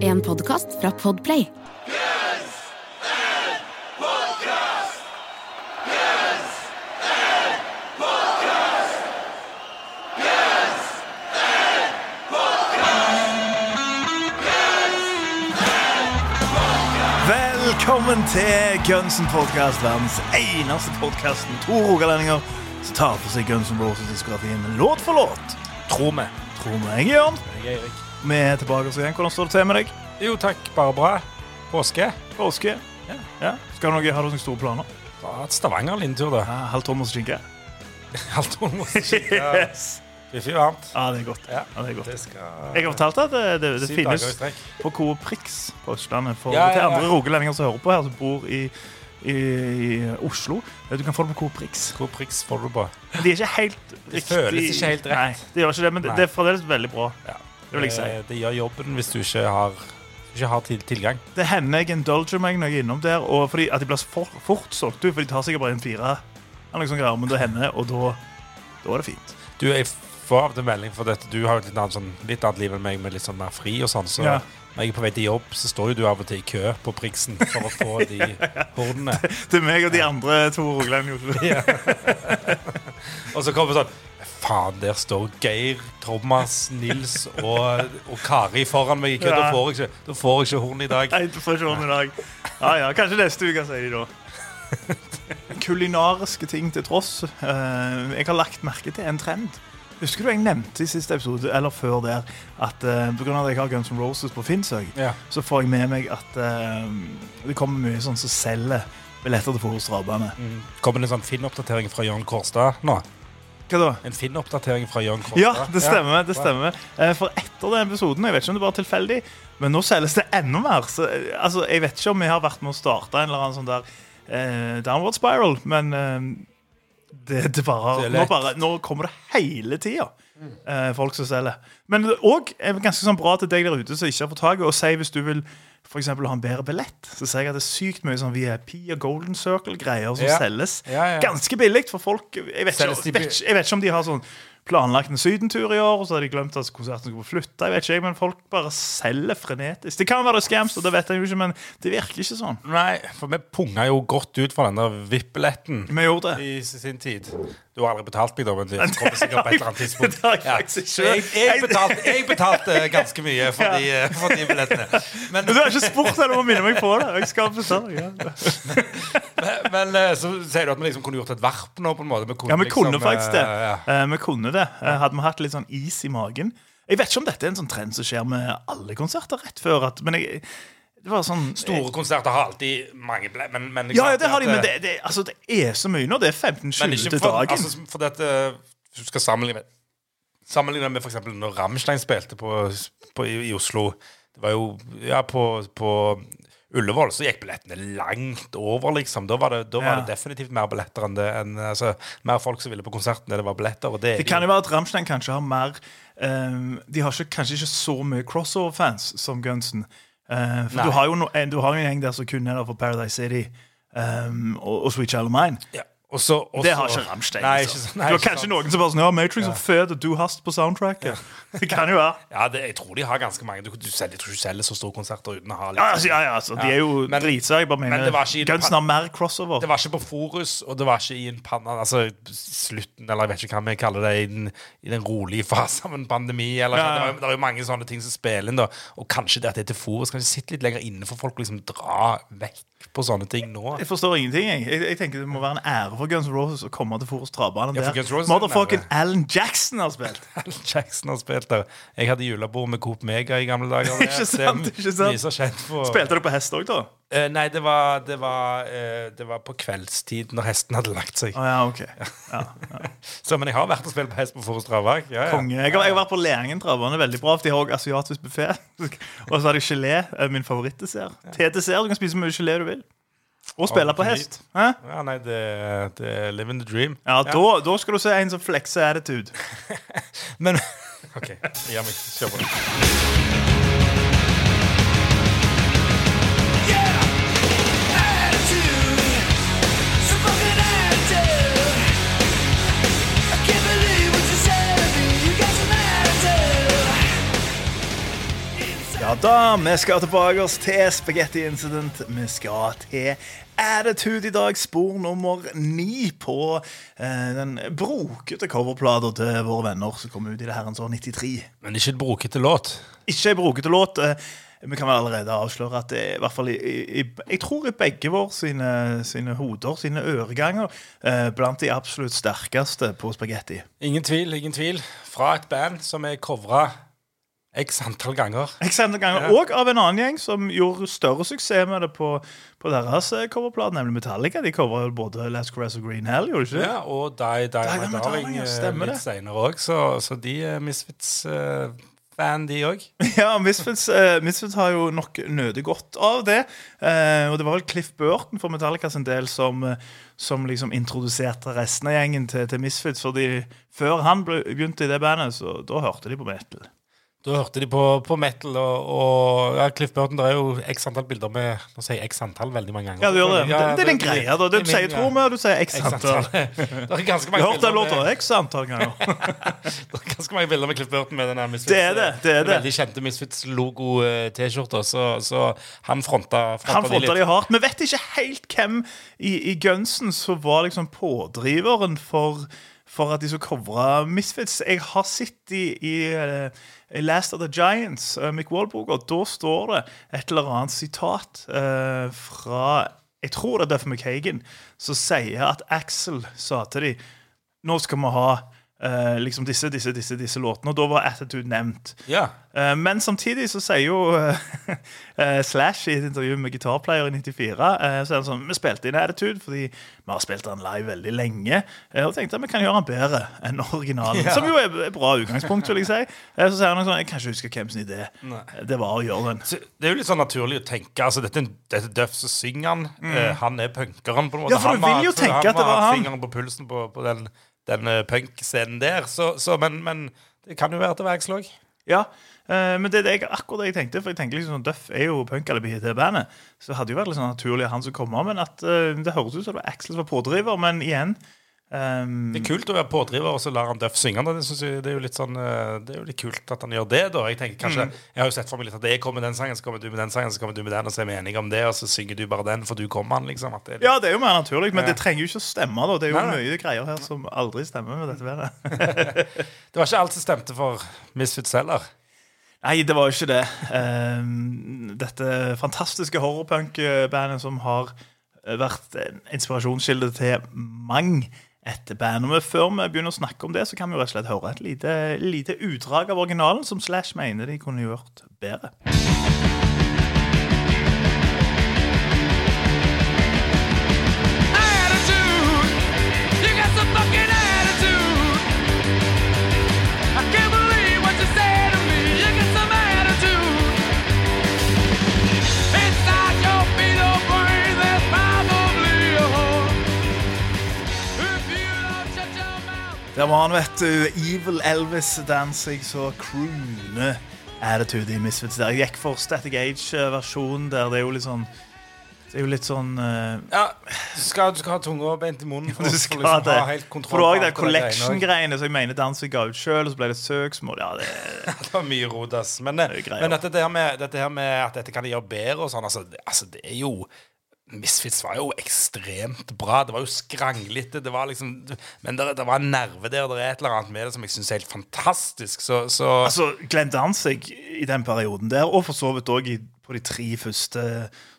En podkast fra Podplay. Velkommen til Gunsen podcast, verdens eneste podkasten. To rogalendinger som tar for seg Guns N' Roses-diskografien låt for låt. Tror vi. Tror vi jeg er Jørn. Jeg er Erik. Vi er tilbake oss igjen. Hvordan står det til med deg? Jo takk, bare bra. Påske. Påske? Ja. Ja. Skal du noe, Har du noen store planer? Dra til Stavanger-lintur, da. Ja, Halv Thomas skinke? Halv hun må kikke. Yes. Fiffig varmt. Ja, det er godt. Ja. Det er godt. Det skal Jeg har fortalt at det, det, det finnes på Coop Prix på Østlandet. For Ja, ja, til andre rogalendinger som hører på her, som bor i, i, i Oslo. Du kan få det på Coop Prix. Hvor priks får du på? Men de er ikke helt riktig Det føles ikke helt rett. Nei, det gjør ikke det, men det, det er fremdeles veldig bra. Ja. Det vil jeg si. Det, det gjør jobben hvis du ikke har, ikke har til, tilgang. Det hender jeg indulger meg når jeg er innom der, og fordi at de blir for, fort solgt ut, for de tar sikkert bare en fire. Eller noe sånt greier, men det hender, og da, da er det fint. Du, jeg får av og til melding for dette. Du har jo et litt annet, sånn, litt annet liv enn meg, med litt sånn mer fri og sånn. Så Ja. når jeg er på vei til jobb, så står jo du av og til i kø på priksen for å få de hornene. Er meg og de andre to rogalendingene. Og så kommer sånn Faen, der står Geir, Thomas, Nils og, og Kari foran meg Ikke, ja. Da får jeg ikke, da får jeg ikke horn i dag. Nei, du får ikke horn i dag. Ja, ja, kanskje neste uke, sier de da. Kulinariske ting til tross. eh, jeg har lagt merke til en trend. Husker du jeg nevnte i siste episode, eller før der, at uh, pga. at jeg har Guns N' Roses på Finnsøk, Ja. så får jeg med meg at uh, det kommer mye sånn som selger billetter til Forus Drabane. Mm. Kommer det en sånn Finn-oppdatering fra Jørn Kårstad nå? Hva da? En Finn-oppdatering fra Jørn Kårstad? Ja, det stemmer. det stemmer Eh, For etter den episoden Jeg vet ikke om det var tilfeldig, men nå selges det enda mer. Så, eh, altså, jeg vet ikke om vi har vært med å starte en eller annen sånn der eh, downward spiral, men eh, det, det bare, nå, bare, nå kommer det hele tida. Eh, folk som selger. Men òg er ganske sånn bra til deg der ute som ikke har fått tak i, og si hvis du vil for eksempel, ha en bedre billett, så sier jeg at det er sykt mye sånn VIP og Golden Circle-greier som Ja. selges Ja, ja. ganske billig for folk. Jeg vet, ikke, de vet, jeg vet ikke om de har sånn planlagt en sydentur i år, og så har de glemt at konserten skulle flytte. Jeg vet ikke, men folk bare selger frenetisk. Det kan være det er scams, det vet jeg jo ikke, men det virker ikke sånn. Nei, for vi punga jo godt ut fra den der VIP-billetten i sin tid. Du har aldri betalt meg, da, men det kommer sikkert på et eller annet tidspunkt. Det har jeg Ja. faktisk ikke. Jeg, jeg, betalte, jeg betalte ganske mye for, de, for de billettene. Men, Men du har ikke spurt eller må minne meg på det. Jeg skal betale. Ja. men men, så sier du at vi liksom kunne gjort et varp nå, på en måte. Vi kunne, ja, vi kunne liksom, faktisk det. eh, ja. Eh, vi kunne det. Eh, hadde vi hatt litt sånn is i magen. Jeg vet ikke om dette er en sånn trend som skjer med alle konserter rett før. At, men jeg, sånn Store konserter har alltid mange ble, men, men Ja, ja, det har de, men det, det, altså, det er så mye nå. Det er 15-20 Men ikke til dagen. altså, for dette, hvis du skal sammenligne med, sammenligne med eksempel når Rammstein spilte på, på, i, i Oslo Det var jo ja, på, på Ullevål så gikk billettene langt over, liksom. Da var det, da var Ja. det definitivt mer billetter enn det. Enn, altså, mer folk som ville på konserten enn det var billetter. Det, Det kan jo være at Rammstein kanskje har mer um, De har ikke, kanskje ikke så mye crossover-fans som Gunsen. Eh, for du har, jo no, du har jo en gjeng der som kun er der for Paradise City um, og, og Sweet Child of Mine. ja. Og så, Det har ikke Ramstein. Nei, liksom. ikke, nei, du har kanskje sant. noen som bare sånn Ja, Matrix og Fed og Du Hast på soundtracket. Det kan jo være. Ja, det, jeg tror de har ganske mange. Du, du, selger, jeg tror ikke du selger så store konserter uten å ha litt Ja, altså, ja, ja, altså, De er jo Men- dritsøye. Jeg bare men det var ikke i mener det Gunsen har mer crossover. Det var ikke på Forus, og det var ikke i en panna, altså slutten, eller jeg vet ikke hva vi kaller det, i den, i den rolige fasen av en pandemi. Eller, Ja, sånn. det, var, det er jo mange sånne ting som spiller inn, da. Og kanskje det at det er til Forus, kanskje sitte litt lenger inne for folk og liksom dra vekk på sånne ting nå. Jeg forstår ingenting. Jeg. Jeg, jeg tenker Det må være en ære for Guns N' Roses å komme til Forus Travbane. Ja, er Motherfucking. Alan Jackson har spilt. Alan Jackson har spilt der. Jeg hadde julebord med Coop Mega i gamle dager. Ikke sant, ikke sant. Spilte du på hest òg, da? Eh, Nei, det var, det, var, eh, det var på kveldstid, når hesten hadde lagt seg. Oh, ja, ok. Ja, ja. Så, men jeg har vært og spilt på hest på Forus Travag. Ja, ja. Konge. Jeg har, jeg har vært på Leangen travbane. Veldig bra, for de har også asiatisk buffé. Og så har de gelé. eh, Min favorittdessert. Til dessert. Du kan spise så mye gelé du vil. Og spille på hest. Hæ? Ja, nei, det, det er living the dream. Ja, da, da skal du se en som flekser attitude. Men OK, gi meg. Kjør på. Da, vi skal tilbake oss til Spaghetti Incident. Vi skal til Attitude i dag, spor nummer ni på eh, den brokete coverplata til våre venner som kom ut i det herrens år 93. Men ikke et brokete låt. Ikke ei brokete låt. eh, Vi kan vel allerede avsløre at det er i hvert fall i, i, i, Jeg tror i begge våre sine, sine hoder, sine øreganger, eh, blant de absolutt sterkeste på spagetti. Ingen tvil, ingen tvil. Fra et band som er covra x antall ganger. X antall ganger. Og av en annen gjeng som gjorde større suksess med det på, på deres eh, coverplate, nemlig Metallica. De covra både Last Caress og Green Hell, gjorde de ikke det? Ja, og Die Die My Darling eh, litt seinere òg, så, så de er Misfits-fan, de òg. Ja, Misfits, uh, Misfits har jo nok nødig godt av det. Uh, og det var vel Cliff Burton for Metallica sin del som, uh, som liksom introduserte resten av gjengen til, til Misfits. Fordi før han ble, begynte i det bandet, så da hørte de på metal. Da hørte de på, på metal, og, og ja, Cliff Burton Det er jo x antall bilder med Nå sier jeg x antall veldig mange ganger. Ja, du gjør det. Ja, det, det er den greie. da Du er min, sier tro med, og du sier X X antall. det er ganske Du mange har hørt den bilder låta X antall ganger. Det er ganske mange bilder med Cliff Burton med den her Misfits. Det er det, det er det. Veldig kjente Misfits-logo-T-skjorta, så, så han fronta, fronta Han de fronta litt. de hardt. Vi vet ikke helt hvem i, i Gunsen som var liksom pådriveren for, for at de skulle covre Misfits. Jeg har sett i, i, uh, Last of the Giants, uh, Mick Wallbook, og da står det et eller annet sitat uh, fra Jeg tror det er Duff McKagan som sier at Axel sa til dem Nå skal vi ha eh, liksom disse, disse, disse, disse låtene. Og da var Attitude nevnt. Yeah. Uh, Men samtidig så sier jo uh, Slash i et intervju med Guitar Player i 94 eh, Så er det sånn, Vi spilte inn Attitude fordi vi har spilt den live veldig lenge. Og tenkte at vi kan gjøre den bedre enn originalen. Yeah. Som jo er et bra utgangspunkt. vil jeg si Så sier han sånn Jeg kan ikke huske hvem sin idé det var å gjøre den. Så Det er jo litt sånn naturlig å tenke altså Dette, dette Duff som synger han. Eh, han er punkeren. på en måte Mm. Ja, for du vil jo tenke at det var han. fingeren på pulsen på, på den, den punkscenen der. Så, så, men, men det kan jo være til verkslag. Ja, eh, men det det er akkurat det jeg tenkte. For jeg tenker liksom sånn, Duff er jo punk-alibiet til bandet. Så det hadde jo vært litt sånn naturlig at han skulle komme. Men at eh, det høres ut som det var Axel som var pådriver. Men igjen ehm, Det er kult å være pådriver, og så lar han Duff synge. Det, jeg, det, er jo litt sånn, eh, det er jo litt kult at han gjør det. da Jeg tenker kanskje, Mm. jeg har jo sett for meg litt at jeg kommer med den sangen, så kommer du med den sangen, så kommer du med den, og så er vi enige om det, og så synger du bare den, for du kommer han, liksom. Det litt, Ja, det er jo mer naturlig, men Ja. det trenger jo ikke å stemme. da Det er jo Nei, nei. mye greier her som aldri stemmer med dette været. Det var ikke alt som stemte for Misfits heller. Nei, det var jo ikke det. Um, dette fantastiske horrorpunk-bandet som har vært en inspirasjonskilde til mang et band. Og før vi begynner å snakke om det, så kan vi jo rett og slett høre et lite, lite utdrag av originalen som Slash mener de kunne gjort bedre. Der var han, vet du. Evil Elvis Danzig så croone attitude i Misfits. Der jeg gikk for Static Age-versjonen, der det er jo litt sånn Det er jo litt sånn uh, Ja, du skal, du skal ha tunga beint i munnen for, Du skal liksom det. ha helt kontroll For du har det collection-greiene som jeg mener Danzig ga ut sjøl, og så ble det søksmål. Ja, det Det var mye rot, ass. Men, eh, Det er men dette, her med, dette her med at dette kan de gjøre bedre og sånn, altså, altså, det er jo Misfits var jo ekstremt bra. Det var jo skranglete. Det var liksom, men det, det var en nerve der. Det er et eller annet med det som jeg syns er helt fantastisk. Så, så Altså, Glenn Danzig i den perioden der, og for så vidt òg på de tre første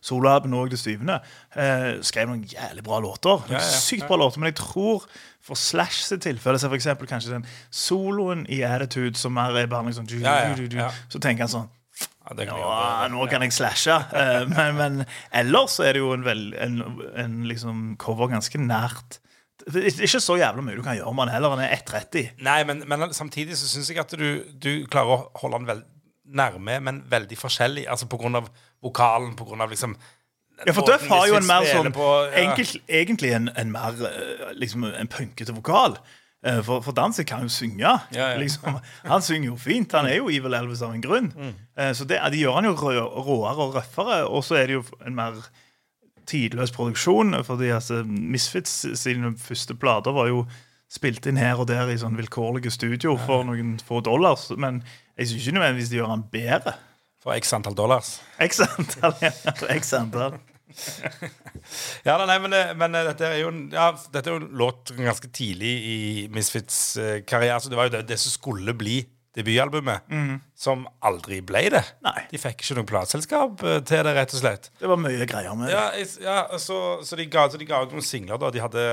soloalbumene og det syvende, eh, skrev noen jævlig bra låter. Ja, ja, Sykt bra låter, Men jeg tror for Slash sitt tilfelle, så for eksempel kanskje den soloen i Attitude som er bare liksom Ja, ja, ja. Så tenker han sånn ja, gjøre. nå kan jeg slashe. Eh, men, men ellers er det jo en, vel, en, en liksom cover ganske nært Det er ikke så jævla mye du kan gjøre med den heller. Den er 1,30. Nei, men, men samtidig så syns jeg at du, du klarer å holde den nærme, men veldig forskjellig. Altså på grunn av vokalen, på grunn av liksom Ja, for Duff har jo en mer sånn på, ja. enkelt, Egentlig en, en mer eh, liksom en punkete vokal. Eh, For, for Danzig kan jo synge. Ja, ja. Liksom, han synger jo fint. Han er jo Evil Elvis av en grunn. Mm. Eh, Så det, de gjør han jo rå, råere og røffere. Og så er det jo en mer tidløs produksjon. Fordi altså, Misfits sine første plater var jo spilt inn her og der i sånn vilkårlige studio for noen få dollars. Men jeg syns ikke nødvendigvis de gjør han bedre. For x antall dollars. X antall. ja, X antall. Ja, nei, men, det- men eh, dette er jo ja, dette er jo låt ganske tidlig i Misfits eh, karriere. Så det var jo det, det som skulle bli debutalbumet, som aldri ble det. Nei. De fikk ikke noe plateselskap eh, til det, rett og slett. Det var mye greier med det. Ja, ja så, så, de ga, så de ga ut noen singler, da. De hadde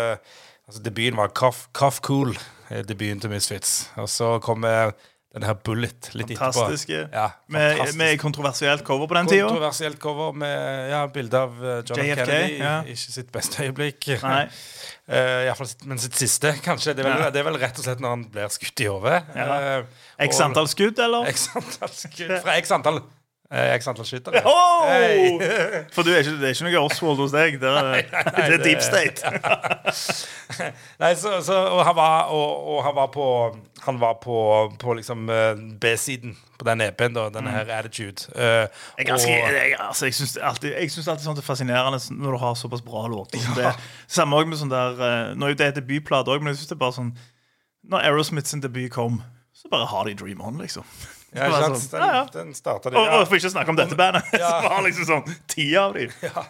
Altså, debuten var Cough, Cool, eh, debuten til Misfits. Og så kommer denne her Bullet litt Fantastiske. etterpå. Ja, Med, fantastisk. med kontroversielt cover på den tida. Kontroversielt cover med ja, bilde av eh, John. JFK, Kennedy. ja. Ikke sitt beste øyeblikk. Nei. uh, i hvert fall sitt, men sitt siste, kanskje. Det er, vel, det er vel rett og slett når han blir skutt i hodet. Ja. Uh, X antall skudd, eller? X antall skudd. Fra X antall eh, er antall skyttere. Oh! Hey! For du er ikke, det er ikke noe Oswald hos deg. Det er, det er det- deep state. Nei, så, så, og han var, og, og han var på Han var på, på liksom eh, B-siden på den EP-en, da. Denne her Attitude. Uh, Mm. Jeg, er ganske, og- jeg, altså, jeg syns alltid, jeg synes alltid sånt er fascinerende når du har såpass bra låter. Ja. det. Samme også med sånn der Nå er jo det debutplate òg, men jeg synes det er bare sånn Når Aerosmith sin debut kom, så bare har de Dream On, liksom. Ja, ikke sant? sånn, Den, ja, ja. den starta det. Og, og for ikke å snakke om dette bandet, Ja. som har liksom sånn ti av dem. Ja.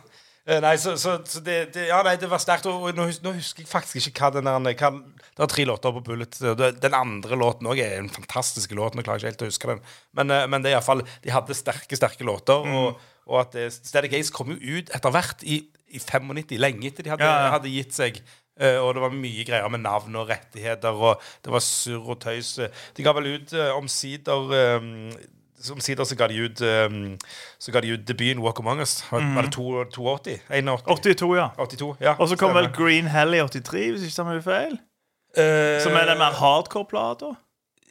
Eh, Nei, så, så, så det, det, ja, nei, det var sterkt. Og, og nå, hus- nå husker jeg faktisk ikke hva den der hva, Det var tre låter på Bullet. Den andre låten òg er en fantastisk låt. Nå klarer jeg ikke helt å huske den. Men, eh, men det er iallfall De hadde sterke, sterke låter. Og, og at det- Static Ace kom jo ut etter hvert i, i 95, lenge etter de hadde, Ja, ja. hadde gitt seg. Eh, og det var mye greier med navn og rettigheter, og det var surr og tøys. De ga vel ut uh, omsider um, Omsider så ga de ut Så ga de ut debuten Walk Among Us. Var, var det 82? 81? 82, ja. 82, ja. Og så kom vel. Green Hell i 83, hvis ikke tar meg feil. Uh, Som er den mer hardcore-plata.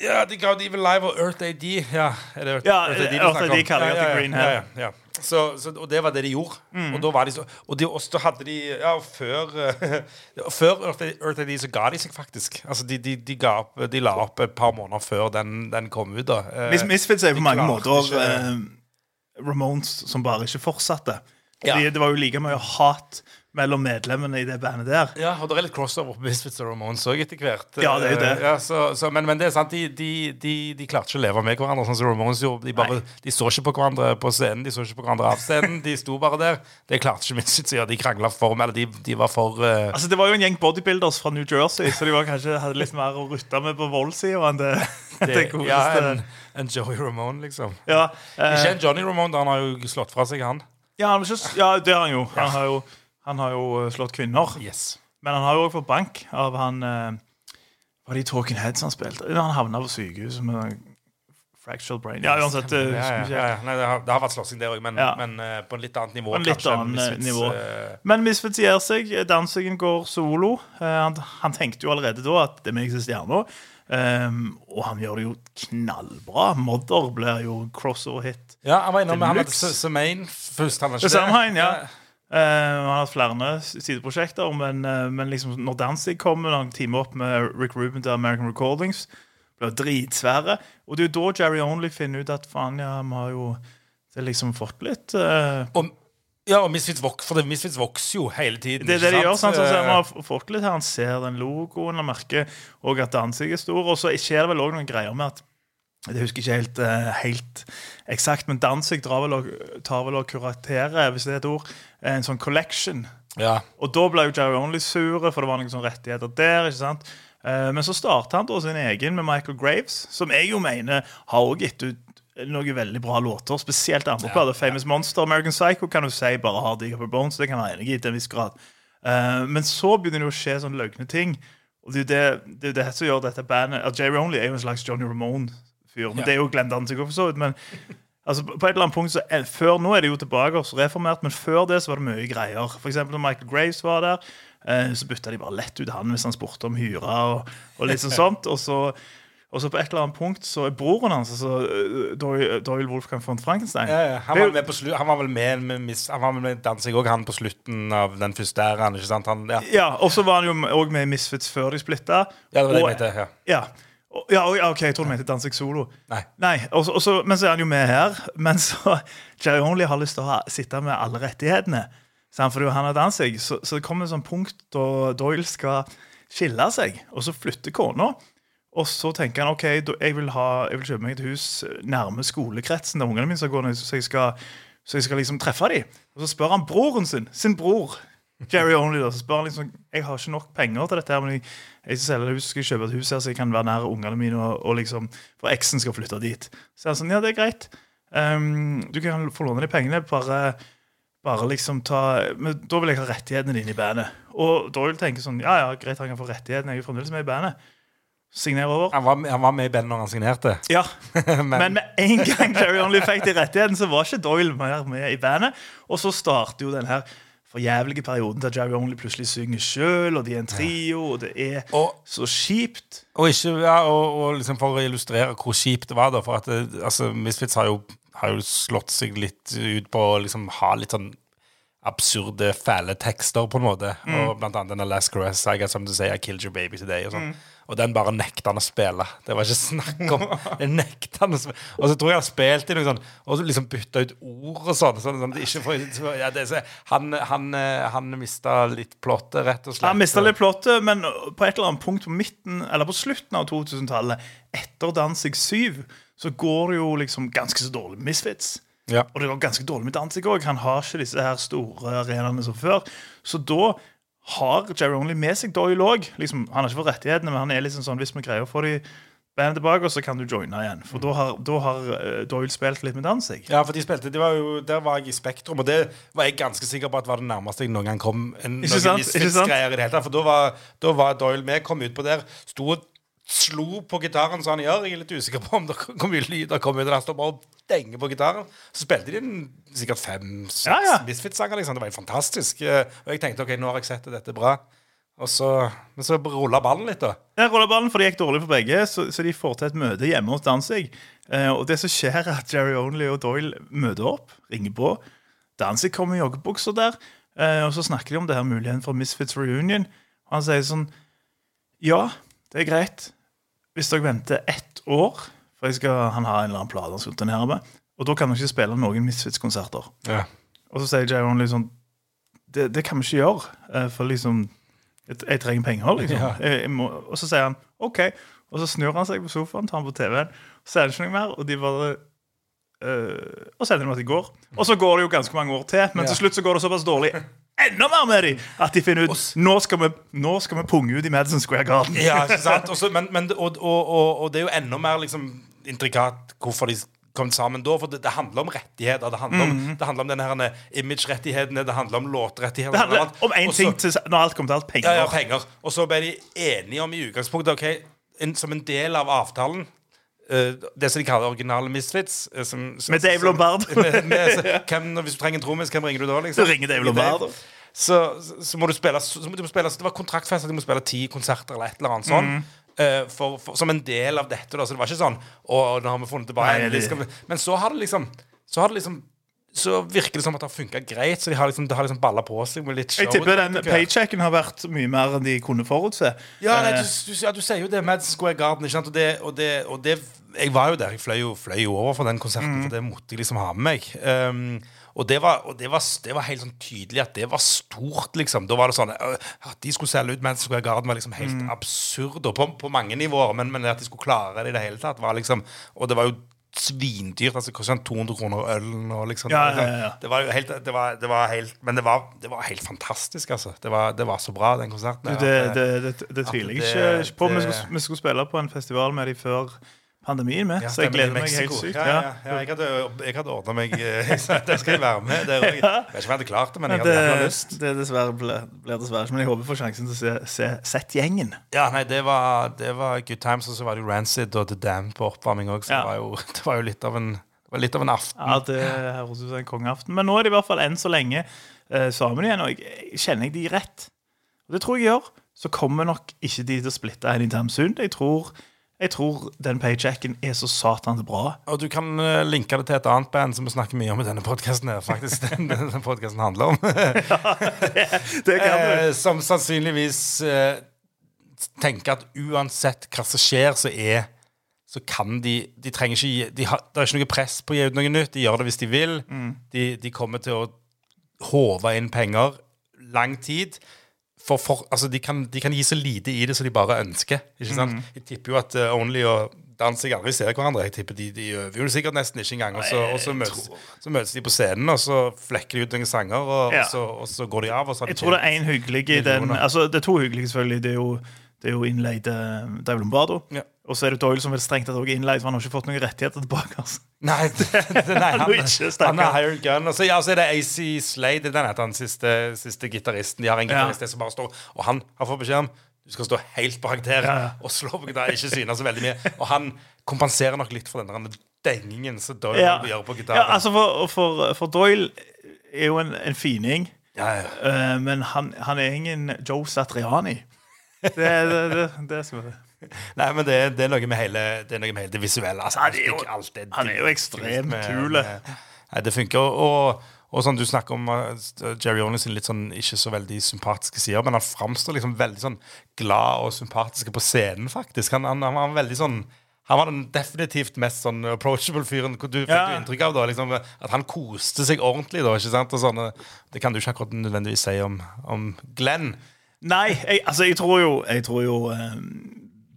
Ja, de ga Evil Live og Earth AD. Ja, er det Earth, Ja, Earth AD Earth AD kaller jeg ja, til ja, Green ja, Hell. ja, ja. Så, så, og det var det de gjorde. Og da var de så Og de, da hadde de Ja, før eh, Før Earth Earth AD så ga de seg faktisk. Altså, de, de, de, ga opp, de la opp et par måneder før den, den kom ut, da. Eh, Mis Misfits er på mange måter ikke- eh, Ramones som bare ikke fortsatte. Ja. De, det var jo like mye hat mellom medlemmene i det bandet der. Ja, og det er litt crossover på Misfits og Ramones òg etter hvert. Ja, det er jo det. Eh, Ja, så, så, men, men det er sant, de, de, de, de klarte ikke å leve med hverandre sånn som Ramones gjorde. De, bare, de så ikke på hverandre på scenen, de så ikke på hverandre av scenen. De sto bare der. Det klarte ikke Misfits å gjøre. De krangla for Eller de, de var for uh... Altså Det var jo en gjeng bodybuilders fra New Jersey, så de var kanskje hadde litt mer å rutte med på voldssida enn det, det, godeste. ja, en, en Joey Ramone, liksom. Ja, uh... Ikke en Johnny Ramone, da han har jo slått fra seg, han. ja, han ja, det har han jo. Han har jo, han har jo eh, slått kvinner. Yes. Men han har jo òg fått bank av han eh, Var det i Talking Heads han spilte? Han havna på sykehuset med fractural brain. Ja, uansett. eh, Ja, ja, ja. Nei, det, har, det har vært slåssing der òg, men, Ja. men uh, på en litt annet nivå. En litt kanskje, annen, Misfits, nivå. Uh... Men Misfits gir seg. Dansingen går solo. Uh, han, han tenkte jo allerede da at det er meg som er stjerna. Um, og han gjør det jo knallbra. Modder blir jo crossover-hit. Ja, han var innom Samhain, han hadde. Først. Han var Det ikke samme han, ja. Eh, han har hatt flere sideprosjekter, men, uh, men liksom når Danzig kommer, når han teamer opp med Rick Ruben til American Recordings, blir dritsvære. Og det er jo da Jerry Only finner ut at faen, ja, vi har jo det liksom fått litt uh, Og, ja, og Misfits, vok for det, Misfits vokser jo hele tiden. Det er det de gjør. sant? Så Eh, ser har fått litt her. Han ser den logoen, og merker og at Danzig er stor. Og så skjer det vel òg noen greier med at Jeg husker ikke helt, helt eksakt, men Danzig tar vel og kuraterer, hvis det er et ord, en sånn collection. ja. Og da ble jo Jerry Only sure, for det var noen sånne rettigheter der. ikke sant? Eh, Men så starta han da sin egen med Michael Graves, som jeg jo mener har også gitt ut noen veldig bra låter. Spesielt andre plater. Famous Monster, American Psycho kan du si bare har Dig på Bones. Det kan være enig i til en viss grad. Eh, men så begynner det å skje sånne løgne ting. Og det er jo det, det, det som gjør dette bandet Jerry Only er jo en slags Johnny Ramone-fyr. Men Ja. Det er jo Glenn Danzig også, for så vidt. Men altså, på et eller annet punkt så før Nå er det jo tilbake og reformert, men før det så var det mye greier. For eksempel når Michael Graves var der, eh, så bytta de bare lett ut han hvis han spurte om hyra og, og litt sånn sånt. Og så, og så på et eller annet punkt så er broren hans, altså eh, Doyle, Doyle Wolfgang von Frankenstein Ja, ja. Han, var på han var vel med, med, Miss- han var vel med dansing òg, han på slutten av den første æraen. Ja. Ja, Og så var han jo òg med i Misfits før de splitta. ja, det var det jeg Og- mente. Ja. Ja. Ja, ok, jeg tror du mente Danzig Solo. Nei. Nei, og så- og så- Men så er han jo med her. Men så Jerry Only har lyst til å ha, sitte med alle rettighetene. Sant? For han har dansing. Så, så det kommer et sånt punkt da Doyle skal skille seg, og så flytter kona. Og så tenker han ok, jeg vil, ha, jeg vil kjøpe meg et hus nærme skolekretsen der ungene mine skal gå, så jeg skal, så jeg skal liksom treffe dem. Og så spør han broren sin, sin bror, Jerry Only, da, så spør han liksom Jeg har ikke nok penger til dette, her, men jeg, jeg skal selge hus, skal jeg kjøpe et hus her, så jeg kan være nær ungene mine, og, og liksom, for eksen skal flytte dit. Så han sånn, ja, det er greit. Um, du kan få låne de pengene, bare bare liksom ta Men da vil jeg ha rettighetene dine i bandet. Og Doyle tenker sånn Ja, ja, greit, han kan få rettighetene. Jeg er jo fremdeles med i bandet. Signer over. Han var, han var med i bandet når han signerte. Ja, Men, Men med en gang Jerry Only fikk de rettighetene, så var ikke Doyle mer med i bandet. Og så starter jo den her forjævlige perioden der Jerry Only plutselig synger sjøl, og de er en trio, og det er og, så kjipt. og, ikke, ja, og, og liksom for å illustrere hvor kjipt det var, da For at det, altså, Misfits har jo, har jo slått seg litt ut på å liksom ha litt sånn absurde, fæle tekster, på en måte. Og blant annet denne Last Caress, I got something to say, I killed your baby today. Og, sånn. Og den bare nekta han å spille. Det var ikke snakk om Det nekta han å spille. Og så tror jeg han spilte i noe sånn Og så liksom bytta ut ord og sånn. sånn, sånn for, ja, det, så, han, han, eh, han mista litt plottet, rett og slett. Han mista litt plottet, men på et eller annet punkt på midten Eller på slutten av 2000-tallet, etter Danzig 7, så går det jo liksom ganske så dårlig med Misfits. Ja. Og det går ganske dårlig med Danzig òg. Han har ikke disse her store arenaene som før. Så da har Jerry Only med seg Doyle òg. Liksom, han har ikke fått rettighetene, men han er liksom sånn hvis vi greier å få de bandet tilbake, så kan du joine igjen. For da har, da har eh, Doyle spilt litt med Danzig. Ja, for de spilte, de var jo, Der var jeg i Spektrum, og det var jeg ganske sikker på at var det nærmeste jeg noen gang kom en, Ikke noen? Misfits-greier i det hele tatt. For da var, da var Doyle med, kom ut på der, sto og slo på gitaren som han gjør. Jeg er litt usikker på om det hvor mye lyd det kom ut. og Han står bare og denger på gitaren. Så spilte de en, sikkert fem-seks Ja, ja. Misfits-sanger. liksom. Det var jo fantastisk. Eh, Og jeg tenkte ok, nå har jeg sett det, dette er bra. Og så, men så rulla ballen litt, da. Ja, rulla ballen, for det gikk dårlig for begge, så, så de får til et møte hjemme hos Danzig. Eh, og det som skjer, er at Jerry Only og Doyle møter opp, ringer på. Danzig kommer i joggebukser der, eh, og så snakker de om det her muligheten for Misfits reunion. Og han sier sånn Ja, det er greit hvis dere venter ett år, for skal, han har en eller annen plate han skal turnere med, og da kan dere ikke spille noen Misfits-konserter. Ja. Og så sier Only liksom, det, det kan vi ikke gjøre, eh, for liksom Jeg, jeg trenger penger, liksom. Ja. Jeg, jeg må, og så sier han OK. Og så snur han seg på sofaen, tar han på TV-en, så er det ikke noe mer, og de bare øh, Og så ender det med at de går. Og så går det jo ganske mange år til, men Ja. til slutt så går det såpass dårlig enda mer med dem at de finner ut nå skal vi, nå skal vi punge ut i Madison Square Garden. Ja, ikke sant? Også, men, men, og, og, og, og det er jo enda mer liksom, intrikat hvorfor de kom sammen da. For det, det handler om rettigheter. Det handler om, det handler om denne her image-rettighetene, det handler om låtrettigheter. Det handler om én ting til, når alt kommer til alt penger. Ja, ja, penger. Og så ble de enige om i utgangspunktet ok, en, som en del av avtalen uh, det som de kaller originale Misfits. Uh, som, som, Med Dave som- Lombard. med, med, så, hvem, hvis du trenger en trommis, hvem ringer du da? liksom? Så ringer Dave Lombard. Så, så, må du spille så, må du spille, Det var kontraktfest at de må spille ti konserter eller et eller annet sånn. Mm. Eh, for, for, som en del av dette. Da. Så det var ikke sånn Å, nå har vi funnet tilbake vi. Men så har det liksom Så har det liksom Så virker det som at det har funka greit. Så de har liksom, det har liksom balla på seg med litt show. Jeg tipper den paychecken har vært mye mer enn de kunne forutse. Ja, nei, Eh, du, du, ja, du sier jo det. med Square Garden. Ikke sant? Og det, og det, og det Jeg var jo der. Jeg fløy jo, fløy jo over for den konserten, for det måtte jeg liksom ha med meg. Um, og det var, og det, var, det var helt sånn tydelig at det var stort, liksom. Da var det sånn At de skulle selge ut Madison Square Garden, var liksom helt absurd. Og på, på mange nivåer, men, men at de skulle klare det i det hele tatt, var liksom Og det var jo svindyrt. Altså kostet sånn 200 kroner ølen og liksom Ja, ja, ja, ja. Det var jo helt, det var, det var helt Men det var, det var helt fantastisk, altså. Det var, det var så bra, den konserten. Du, det, det, det, det tviler jeg ikke på. Vi skulle, vi skulle spille på en festival med de før pandemien, med, Ja, så jeg gleder meg helt sykt. Ja, ja, ja. Jeg hadde, jeg hadde ordna meg eh, Der skal jeg være med. Det, jeg vet ikke om jeg hadde klart det, men jeg hadde det, jævla lyst. det dessverre blir, ble dessverre. Men jeg håper jeg får sjansen til å se, se Sett gjengen. Ja, nei, det var, det var good times, og så var det jo Rancid og The Dam på oppvarming òg, så det, var jo, det var jo litt av en det litt av en aften. Ja, det høres ut som en kongeaften. Men nå er de i hvert fall enn så lenge uh, sammen igjen, og jeg, jeg kjenner jeg de rett. Og det tror jeg gjør. Så kommer nok ikke de til å splitte anytime soon. Jeg tror, jeg tror den paychecken er så satans bra. Og du kan uh, linke det til et annet band som vi snakker mye om i denne podkasten. Faktisk den, podcasten handler om. Det kan du. Eh, som sannsynligvis uh, tenker at uansett hva som skjer, så er så kan de De trenger ikke de har, Det er ikke noe press på å gi ut noe nytt. De gjør det hvis de vil. De, de kommer til å håve inn penger lang tid for, for, altså de, kan, de kan gi så lite i det som de bare ønsker. Ikke sant? Mhm. Jeg tipper jo at uh, Only og Danzig aldri ser hverandre. Jeg tipper De, de øver jo sikkert nesten ikke engang. Og så, og så, møtes, så møtes de på scenen, og så flekker de ut noen sanger, og, Ja. og, så, og så går de av. Og så har de Jeg tror det er én hyggelig i den. Altså, det er to hyggelige, selvfølgelig. Det er jo, det er jo innleide uh, Dave Lombardo. Ja. Og så er det Doyle som vel strengt tatt også er innleid, for han har ikke fått noen rettigheter tilbake. Altså. Nei, det, det, nei Han han, er er hired gun. Og så, ja, så er det AC Slade, den heter han siste, siste gitaristen. De har en gitarist ja. som bare står Og han har fått beskjed om du skal stå helt bak der Ja, og slå på gitar, ikke syne så veldig mye. Og han kompenserer nok litt for den dengingen som Doyle Ja. gjør på Ja, altså for, for, for Doyle er jo en, en fining, Ja, ja. eh, men han, han er ingen Joe Satriani. Det, det, det, det skal vi Nei, men det, det er noe med hele det, med hele det visuelle. Altså, han, er jo- alt, det, han er jo ekstremt kul. Nei, det funker. Og, og sånn du snakker om uh, Jerry Only sin litt sånn ikke så veldig sympatiske sider, men han framstår liksom veldig sånn glad og sympatisk på scenen, faktisk. Han, han, han var veldig sånn han var den definitivt mest sånn approachable fyren. Du fikk Ja. inntrykk av da, liksom, at han koste seg ordentlig. da, ikke sant? Og sånne, det kan du ikke akkurat nødvendigvis si om, om Glenn. Nei, jeg, altså jeg tror jo, jeg tror jo eh,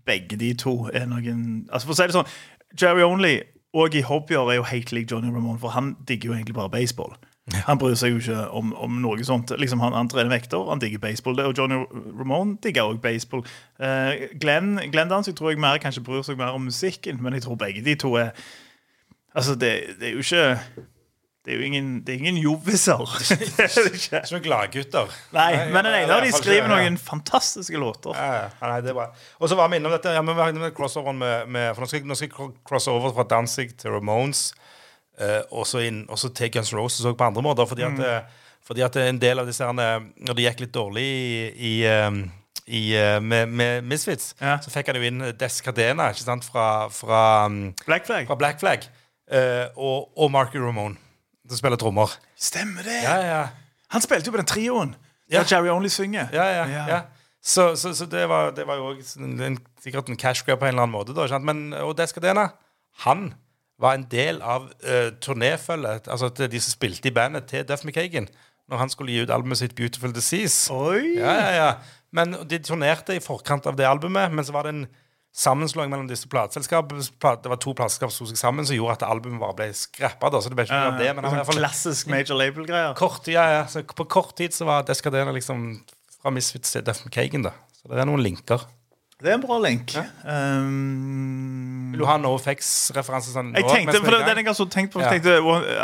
begge de to er noen Altså For å si det sånn, Jerry Only og i hobbyer er jo helt lik Johnny Ramone, for han digger jo egentlig bare baseball. Han bryr seg jo ikke om, om noe sånt. Liksom Han, han trener vekter, han digger baseball. Og Johnny Ramone digger også baseball. Uh, Glenn, Glenn Danzig tror jeg mer kanskje bryr seg mer om musikken, men jeg tror begge de to er Altså, det, det er jo ikke Det er jo ingen, det er ingen joviser. Er ikke. Noen gladgutter. Nei, men den ene av de skriver noen fantastiske låter. Ja, ja. Nei, det er bra. Og så var vi innom dette ja, men vi var innom crossoveren med, med For nå skal, nå skal jeg crosse over fra Danzig til Ramones, eh, og så til Guns Roses òg på andre måter. Fordi Mm. at, eh, fordi at en del av disse her, Når det gikk litt dårlig i, i, eh, i, eh, med, med Misfits, Ja. så fikk han jo inn Des Cadena ikke sant? Fra, fra, um, Black Flag. fra Black Flag. eh, og, og Marky Ramone, som spiller trommer. Stemmer det! Ja, ja. Han spilte jo på den trioen Ja. der Jerry Only synger. Ja, ja, ja. Så, så, så det, var, det var jo en, sikkert en cash grab på en eller annen måte. Da? Men, og Descadena, han var en del av uh, turnéfølget, altså til de som spilte i bandet til Duff McKagan, når han skulle gi ut albumet sitt Beautiful Disease. Oi! Ja, ja, ja. Men de turnerte i forkant av det albumet, men så var det en sammenslåing mellom disse plateselskapene. Det var to plateselskap som slo seg sammen, som gjorde at albumet bare ble skrappa. Så det ble ikke noe det, men han var i hvert fall Klassisk major label-greier. ja, ja. Så på kort tid så var Descadena liksom fra Misfits til Duff McKagan, da. Så det er noen linker. Det er en bra link. Um, Vil du ha NoFX-referanse sånn jeg tenkte, for det, den jeg har tenkt på, Ja. tenkte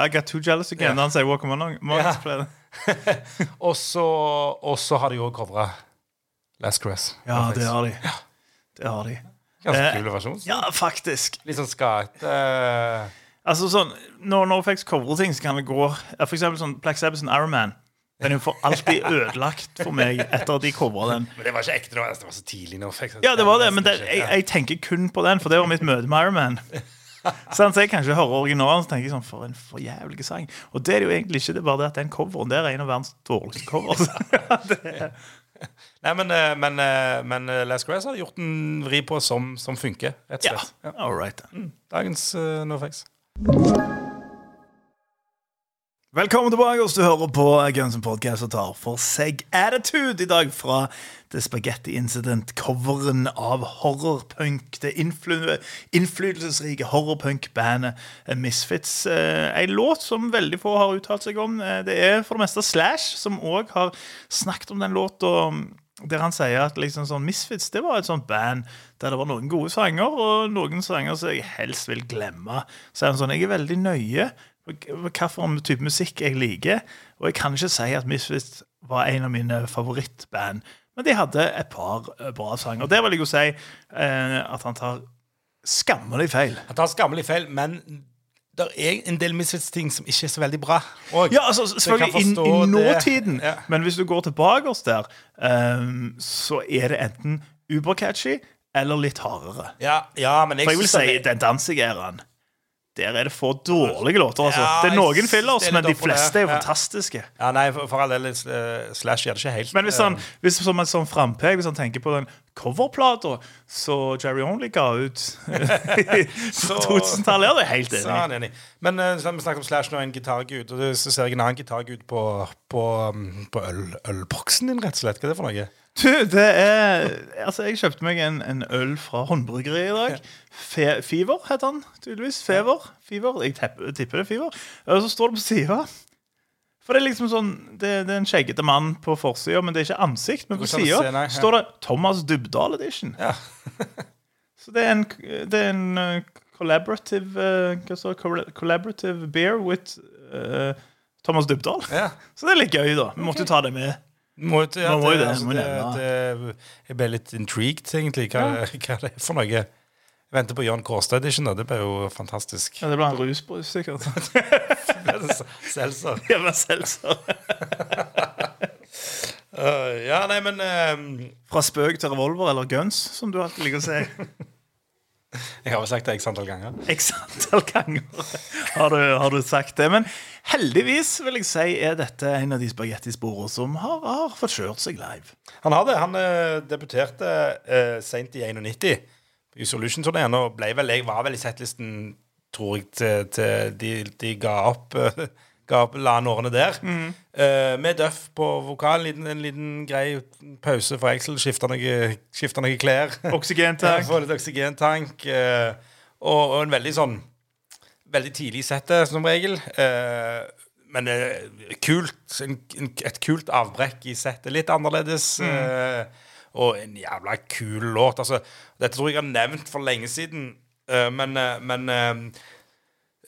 I got too jealous again. Ja. Han sier Walk Among Ja. Og så har de jo covra Last Cress. Ja, det har de. Det har de. Ganske Eh, kul versjon. Ja, faktisk. Litt sånn skate eh, Altså sånn, Når Norfax covrer ting, så kan det gå ja, For eksempel sånn Black Sabbath sin Iron Man. Den er jo for alltid ødelagt for meg etter at de covra den. Men det var ikke ekte, det var, var så tidlig Norfax. Ja, det var det, men det, jeg, jeg tenker kun på den, for det var mitt møte med Iron Man. Sånn, så jeg kan ikke høre originalen, så tenker jeg sånn, for en for jævlig sang. Og det er det jo egentlig ikke, det er bare det at den coveren der er en av verdens dårligste covers. Nei, men, eh, men, eh, men eh, Last Grass har gjort en vri på som, som funker, rett og ja, slett. Ja. all right. Dagens uh, NoFX. Velkommen tilbake, hvis du hører på Guns N' Podcast og tar for seg Attitude i dag fra The Spaghetti Incident-coveren av horrorpunk. Det influ innflytelsesrike horrorpunk-bandet Misfits. Eh, en låt som veldig få har uttalt seg om. Eh, det er for det meste Slash som òg har snakket om den låta. Der han sier at liksom sånn Misfits det var et sånt band der det var noen gode sanger, og noen sanger som jeg helst vil glemme. Så er han sånn, jeg er veldig nøye hvilken type musikk jeg liker. Og jeg kan ikke si at Misfits var en av mine favorittband. Men de hadde et par eh, bra sanger. Og der vil jeg jo si eh, at han tar skammelig feil. Han tar skammelig feil, men det er en del Misfits-ting som ikke er så veldig bra. Og, Ja, altså selvfølgelig i, i nåtiden. Ja. Men hvis du går tilbake oss der, um, så er det enten uber-catchy eller litt hardere. ja, ja, men jeg For jeg vil si det- den Danzig-æraen. Der er det få dårlige låter. altså. Ja, det er noen fillers, men de fleste er jo Ja. fantastiske. Ja, nei, for, for all del, uh, Slash gjør det ikke helt. Men hvis han, hvis som en sånn frampek, hvis han tenker på den coverplata så Jerry Only ga ut på 2000-tallet, er det helt enig. Sånn, enig. Men uh, vi snakker om Slash nå, en gitargud. Og så ser jeg en annen gitargud på, på, um, på øl, ølboksen din, rett og slett. Hva er det for noe? Du, det er Altså, jeg kjøpte meg en, en øl fra håndbryggeriet i dag. Fe, Fever heter den tydeligvis. Fever. Fever. Jeg tepp- tipper det er Fever. Og så står det på sida For det er liksom sånn Det, det er en skjeggete mann på forsida, men det er ikke ansikt. Men på sida står det Thomas Dybdahl Edition. Ja. så det er en, det er en uh, collaborative uh, hva står det? Collaborative beer with uh, Thomas Dybdahl. Ja. Så det er litt gøy, da. Vi måtte jo ta det med. Må, jo- ja, Man må jo det, altså, må det, det, jeg ble litt intrigued, egentlig, hva, hva det er for noe. Jeg venter på Jan Kårstad Edition. Det ble jo fantastisk. Ja, det blir en rusbrus, sikkert. Seltzer. Ja, men seltzer. Uh, ja, nei, men uh, Fra spøk til revolver eller guns, som du alltid liker å si. Jeg har jo sagt det x antall ganger. X antall ganger har du, har du sagt det. Men heldigvis vil jeg si er dette en av de spagettisporene som har, har fått kjørt seg live. Han har det. Han eh, debuterte uh, seint i 91 i Solution-turneen og ble vel, jeg var vel i settlisten, tror jeg, til, til de, de ga opp eh, ga la La årene der. Eh, med Duff på vokal. En en liten grei pause for Excel. skifte noe, noe klær. Oksygentank. Få litt oksygentank. Uh, og, og en veldig sånn Veldig tidlig sette, som regel. Uh, men kult. En, en, et kult avbrekk i settet. Litt annerledes. eh, og en jævla kul låt. Altså, dette tror jeg jeg har nevnt for lenge siden, men, men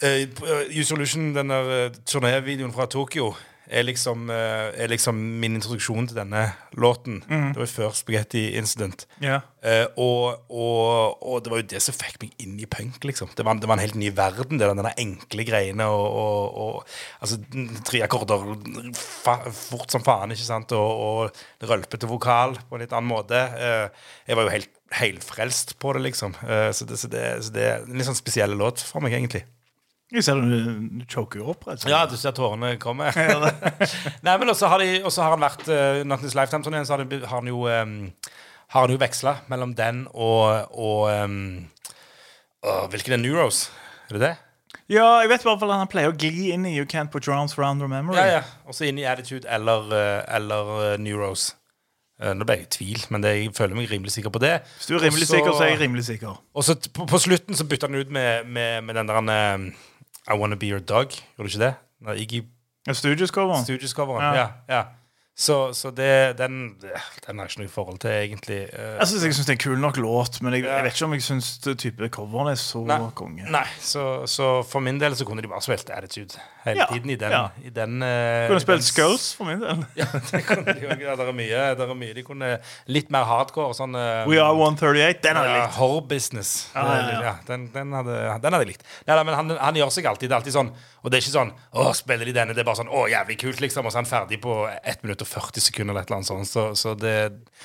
eh, U-Solution, den der eh, turnévideoen fra Tokyo, er liksom, uh, er liksom min introduksjon til denne låten. Det var jo før Spaghetti Incident. Yeah. Uh, og, og, og det var jo det som fikk meg inn i punk, liksom. Det var, det var en helt ny verden, det denne enkle greiene og, og, Altså, tre akkorder fa, fort som faen, ikke sant, og, og rølpete vokal på en litt annen måte. Jeg var jo helt helfrelst på det, liksom. Så, det, så, det, så det er en litt sånn spesiell låt for meg, egentlig. Jeg ser du, choker jo opp. rett og slett. Ja, du ser tårene komme. Nei, men også har, de, også har han vært uh, Nattens Lifetime-turneen, så har, de, har han jo um, Har han jo veksla mellom den og, og um, uh, Hvilken er Neuros? Er det det? Ja, jeg vet i hvert fall at han pleier å gli inn i You Can't Put Your Arms Around Your Memory. Ja, ja. Også inn i Attitude eller, eller Neuros. Nå ble jeg i tvil, men det, jeg føler meg rimelig sikker på det. Hvis du er rimelig Også- sikker, så er jeg rimelig sikker. Og så på, på slutten så bytta han ut med, med, med den der um, I Wanna Be Your Dog. Gjorde du ikke det? Den Iggy Ja, Studios-coveren. Studios-coveren. Ja. Ja. ja. Så, så det, den, den har jeg ikke noe forhold til, egentlig. Eh, Jeg syns jeg synes det er en kul nok låt, men jeg, Ja. jeg vet ikke om jeg syns coveren er så Nei. konge. Nei, så, så for min del så kunne de bare spilt Attitude hele Ja, tiden i den. ja. I den uh, Kunne spilt Skulls for min del. Ja, det kunne de jo. Det er mye. der er mye. De kunne litt mer hardcore. Sånn uh, We Are 138. Den hadde jeg likt. Horror business. Ah, den, den, hadde, den hadde jeg likt. Nei, nei, men han, han gjør seg alltid. Det er alltid sånn Og det er ikke sånn Å, spiller de denne? Det er bare sånn Å, jævlig kult, liksom. Og så er han ferdig på ett minutt og 40 sekunder eller et eller annet sånt. Så, så det,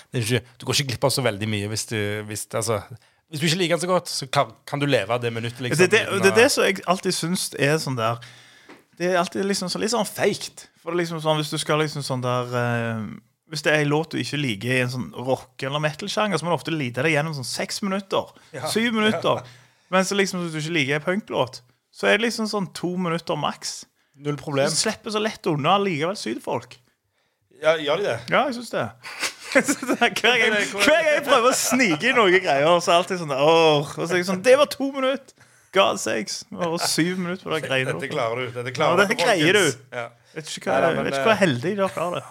det ikke, du går ikke glipp av så veldig mye hvis du hvis, altså, hvis du ikke liker den så godt, så kan, kan du leve av det minuttet, liksom. Det, det, det er det som jeg alltid syns er sånn der Det er alltid liksom så, litt sånn feigt. For det liksom sånn, hvis du skal liksom sånn der eh, Hvis det er en låt du ikke liker i en sånn rock- eller metal-sjanger, så må du ofte lide deg gjennom sånn seks minutter. Syv minutter. Ja. Mens liksom hvis du ikke liker en punklåt, så er det liksom sånn to minutter maks. Null problem. Du slipper så lett unna likevel sydfolk. Ja, gjør de det? Ja, jeg syns det. hver, gang, hver gang jeg prøver å snike i noen greier, så er alltid sånn Åh, Og så er jeg sånn Det var to minutter! God sakes. Det var syv minutter på det greiene. Dette klarer du. Dette Ja, klarer dette dere, greier du. Ja. Vet ikke hva, Nei, men, vet ikke eh, heldig dere har det.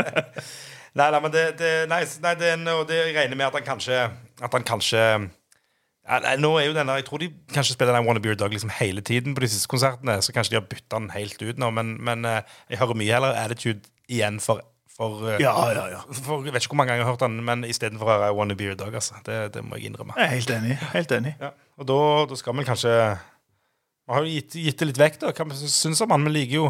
Nei, nei, men det, det, nei, nei, det, det jeg regner med at han kanskje At han kanskje ja, nei, Nå er jo denne Jeg tror de kanskje spiller den Wanna Be Your Dog liksom hele tiden på de siste konsertene. Så kanskje de har bytta den helt ut nå, men, men eh, jeg hører mye heller Attitude igjen for, for, eh, Ja, ja, ja. for Jeg vet ikke hvor mange ganger jeg har hørt den, men istedenfor å høre I Wanna Be Your Dog. Altså. Det, det må jeg innrømme. Jeg er helt enig. Helt enig. Ja. Og da, da skal vi kanskje Vi har jo gitt, gitt det litt vekk, da. Hva vi syns om han? Vi liker jo,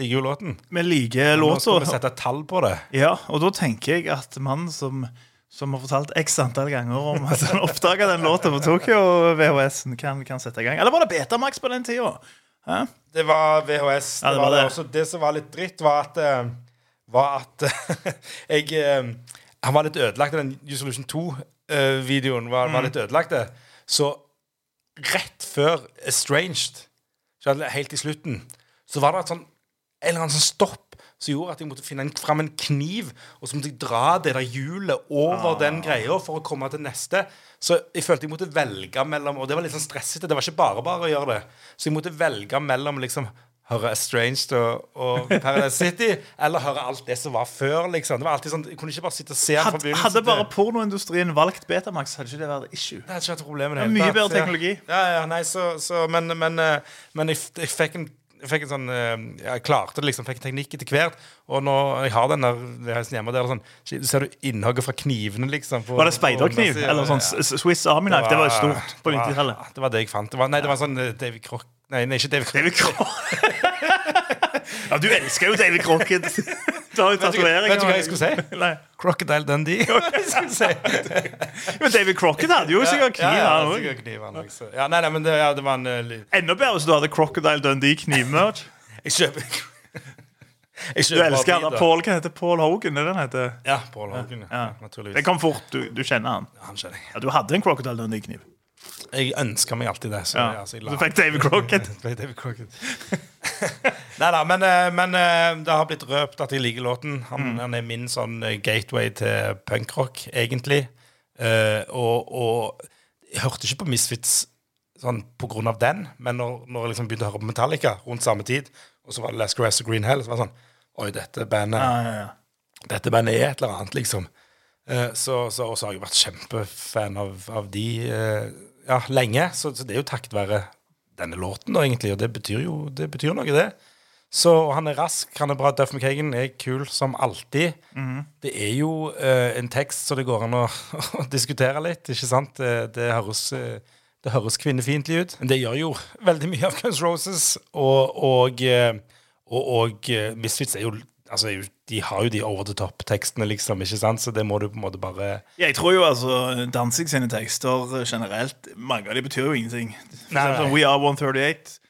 liker jo låten. Vi liker Nå skal vi sette et tall på det. Ja, og da tenker jeg at mannen som, som har fortalt x antall ganger om at han oppdaga den låta på Tokyo VHS-en. Kan, kan sette i gang. Eller var det Betamax på den tida? Det var VHS. Ja, det var det. Også, det som var litt dritt, var at eh, Var at jeg eh, Han var litt ødelagt, den Usolution 2-videoen var, Mm. var litt ødelagt. Så rett før Estranged, helt i slutten, så var det et sånn, en eller annen sånn stopp som gjorde at jeg måtte finne en, fram en kniv, og så måtte jeg dra det der hjulet over den greia for å komme til neste. Så jeg følte jeg måtte velge mellom Og det var litt sånn stressete. Det var ikke bare bare å gjøre det. Så jeg måtte velge mellom liksom høre Estranged og, og Paradise City, eller høre alt det som var før. liksom Det var alltid sånn, Jeg kunne ikke bare sitte og se Had, Hadde, bare pornoindustrien valgt Betamax, hadde ikke det vært issue. det hadde ikke vært problemet. problem. Det er mye bedre teknologi. Ja, ja, nei, så, så Men, men, eh, men jeg, jeg fikk en jeg fikk en sånn eh, Jeg klarte det, liksom. Fikk en teknikk etter hvert. Og når jeg har den der hjemme, der er sånn Ser du innhogget fra knivene, liksom? på- Var det speiderkniv? Eller sånn. Swiss Army Knife? Det var jo stort på det var- 90-tallet. Det var det jeg fant. Det var, nei, det var sånn eh, David Crock... Nei, nei, ikke David. David Crockett. ja, du elsker jo David Crockett. Du har jo tatoveringer. vet du hva jeg skulle si? Nei. Crocodile Dundee. Si. Men David Crockett hadde jo sikkert kniv, ja, han ja, òg. kniv, han også. Ja, nei, nei, men det, ja, det var en uh, Enda bedre hvis du hadde Crocodile Dundee knivmerch. Jeg kjøper Du elsker han. Paul, hva heter Paul Hogan? Er det den heter? Ja, Paul Hogan. Ja. Ja. Naturligvis. Det kom fort. Du, du kjenner han. Han kjenner jeg. Ja, du hadde en Crocodile Dundee-kniv. Jeg ønsker meg alltid det. Så, Ja. jeg, altså, jeg Du fikk David Crockett. Fikk David Crockett. Nei da, men, eh, men eh, det har blitt røpt at jeg liker låten. Han, han er min sånn eh, gateway til punkrock, egentlig. Uh, og, og jeg hørte ikke på Misfits sånn på grunn av den, men når, når jeg liksom begynte å høre på Metallica rundt samme tid, og så var det Last Grass og Green Hell, så var det sånn Oi, dette bandet Ja, ja, ja. dette bandet er et eller annet, liksom. Uh, så, så, og så har jeg vært kjempefan av, av de eh, ja, lenge. Så, så det er jo takket være denne låten, da, egentlig. Og det betyr jo det betyr noe, det. Så han er rask, han er bra. Duff McKagan er kul som alltid. Det er jo uh, en tekst så det går an å, å diskutere litt, ikke sant? Det, det høres uh, det høres kvinnefiendtlig ut. Men det gjør jo veldig mye av Guns Roses. Og, og, eh, og, og eh, Misfits er jo Altså, er jo- de har jo de over the top-tekstene, liksom. ikke sant? Så det må du på en måte bare Jeg tror jo altså Danzig sine tekster generelt Mange av de betyr jo ingenting. For Nei, nei. We Are 138.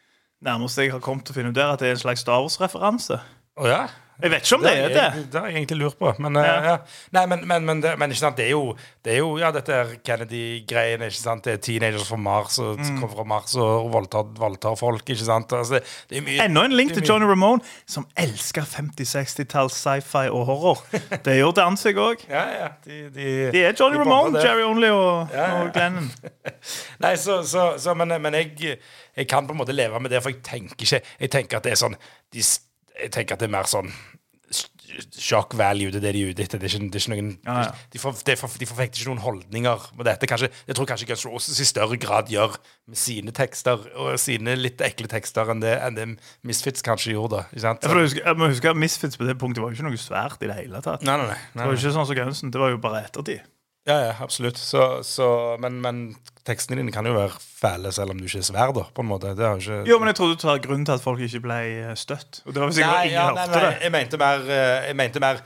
Nærmest jeg har kommet til å finne ut der at det er en slags Star Wars-referanse. Å ja? Jeg vet ikke om det er det. Det har jeg egentlig lurt på. Men, eh, Ja. ja. Nei, men, men, men, det, men ikke sant, det er jo, det er jo ja, dette Kennedy-greiene. ikke sant? Det er teenagers fra Mars og Mm. kommer fra Mars og voldtar, voldtar folk. ikke sant? Altså, det er mye Enda en link til Johnny Ramone, som elsker 50-60-talls sci-fi og horror. Det gjør Danzig òg. Ja, ja. De, de, De er Johnny de Ramone, det. Jerry Only og, Ja, ja. og Glennon. Nei, så, så, så men, men jeg, jeg kan på en måte leve med det, for jeg tenker ikke Jeg tenker at det er sånn de, Jeg tenker at det er mer sånn shock value, det er det de er ute etter. Det er ikke, det er ikke noen Ja, ja. De, for, de, for, de forfekter ikke noen holdninger med dette. Kanskje, jeg tror kanskje Guns Roses i større grad gjør med sine tekster og sine litt ekle tekster enn det, enn det Misfits kanskje gjorde. Ikke sant? Ja, for jeg må huske at Misfits på det punktet var jo ikke noe svært i det hele tatt. Nei, nei, nei. Det var ikke sånn som Gunsen, det var jo bare ettertid. Ja, ja, absolutt. Så, så, men, men tekstene dine kan jo være fæle selv om du ikke er svær, da, på en måte. Det ikke Jo, men jeg trodde du tar grunnen til at folk ikke ble eh, støtt. Og det var sikkert Nei, ingen ja, nei, nei, det. jeg mente mer, eh, jeg mente mer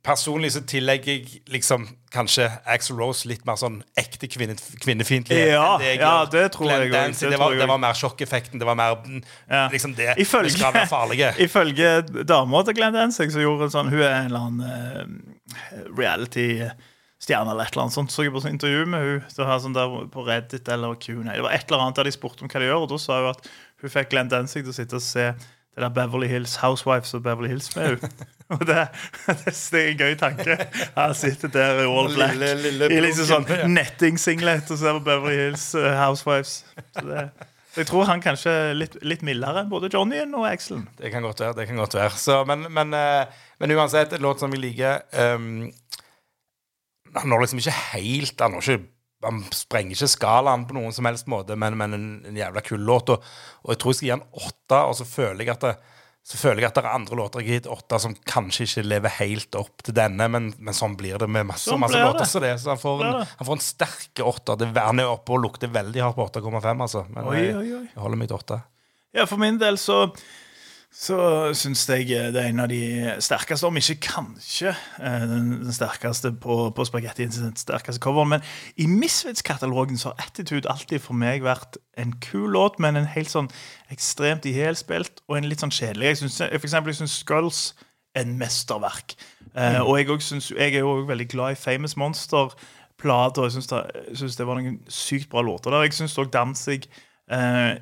Personlig så tillegger jeg liksom kanskje Axel Rose litt mer sånn ekte kvinne, kvinnefiendtlighet. Ja, enn ja, det tror jeg òg. Det Det, var, det var mer sjokkeffekten. Det var mer Ja. liksom det Ifølge- skal være farlige. Ifølge dama til Glenn Danzig så gjorde hun sånn Hun er en eller annen eh, reality-stjerne eller et eller annet sånt. Så jeg på sånn intervju med hun så her, sånn der på Reddit eller Q&A. Det var et eller annet der de spurte om hva de gjør, og da sa hun at hun fikk Glenn Denzig til å sitte og se det der Beverly Hills Housewives og Beverly Hills med henne. Og det, det, det er en gøy tanke. Han sitter der i all black Lille- lille i liksom sånn ja. nettingsinglet og ser på Beverly Hills uh, Housewives. Så det, jeg tror han kanskje er litt, litt mildere enn både Johnnyen og Axelen. Det kan godt være. det kan godt være så, men, men, eh, men uansett, en låt som vi liker um, Han når liksom ikke helt Han, ikke, han sprenger ikke skalaen på noen som helst måte, men, men en, en jævla kul låt. Og, og jeg tror jeg skal gi han åtte, og så føler jeg at det, så føler jeg at det er andre låter jeg har gitt åtte som kanskje ikke lever helt opp til denne, men, men sånn blir det med masse, Sånn masse det. låter. Så, det, så han får en, han får en sterk åtter. Han er oppe og lukter veldig hardt på 8,5, altså. Men Oi, jeg, oi, oi. jeg holder meg til åtte. Ja, for min del så så syns jeg det er en av de sterkeste, om ikke kanskje eh, den, den sterkeste på, på Spaghetti Incident, sterkeste coveren. Men i Misfits-katalogen så har Attitude alltid for meg vært en kul låt, men en helt sånn ekstremt ihjelspilt og en litt sånn kjedelig. Jeg synes, for eksempel, jeg syns Skulls er en mesterverk. Mm. og jeg, også synes, jeg er jo også veldig glad i Famous Monster-plater. Jeg syns det, det var noen sykt bra låter der. Jeg syns òg Danzig eh,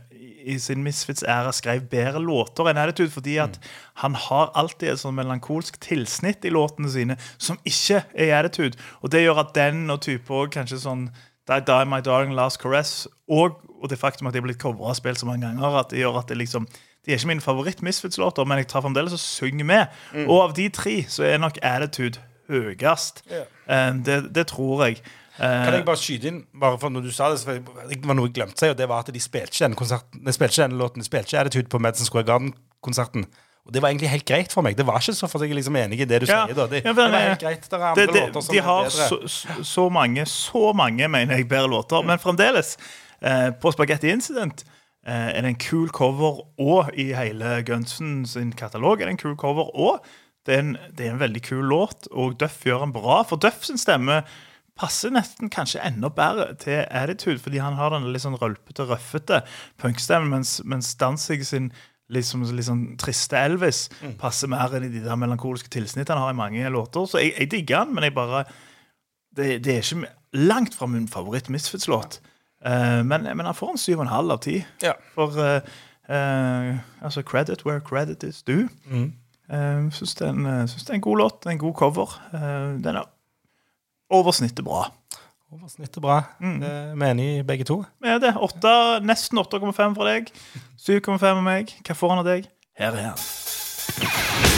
i sin Misfits-æra skrev bedre låter enn Attitude, fordi at han har alltid et sånn melankolsk tilsnitt i låtene sine som ikke er Attitude. Og det gjør at den og type òg kanskje sånn Die, Die My Darling Last Caress og, og det faktum at de er blitt covra og spilt så mange ganger, at det gjør at det liksom de er ikke mine favoritt-Misfits-låter, men jeg tar fremdeles og synger med. Og av de tre så er nok Attitude høyest. Eh, det, det tror jeg. Eh, Kan jeg bare skyte inn, bare for når du sa det, så det var noe jeg glemte seg, og det var at de spilte ikke denne konserten, de spilte ikke denne låten, de spilte ikke Attitude på Madison Square Garden-konserten. Og det var egentlig helt greit for meg. Det var ikke så for jeg liksom enig i det du Ja. sier. da. Det, Ja, men, det var helt greit. Det er andre det, det, låter som de har så, så, mange, så mange, mener jeg, bedre låter. Men fremdeles, eh, på Spaghetti Incident eh, er det en kul cover, og i hele Gunsen sin katalog er det en kul cover, og det er en, det er en veldig kul låt, og Duff gjør en bra. For Duff sin stemme passer nesten kanskje enda bedre til Attitude, fordi han har den litt sånn rølpete, røffete punkstemmen, mens, mens Danzig sin liksom, sånn triste Elvis passer mer enn i de der melankoliske tilsnittene han har i mange låter. Så jeg, jeg digger han, men jeg bare det, det er ikke langt fra min favoritt-Misfits-låt. Uh, men, men han får en syv og en halv av ti. Ja. For uh, uh, altså credit where credit is due. Mm. Uh, Syns det, det er en god låt. En god cover. Uh, den er over snittet bra. Over snittet bra. Mm. Det er enige i begge to. Vi er det 8, nesten 8,5 fra deg. 7,5 av meg. Hva får han av deg? Her er han.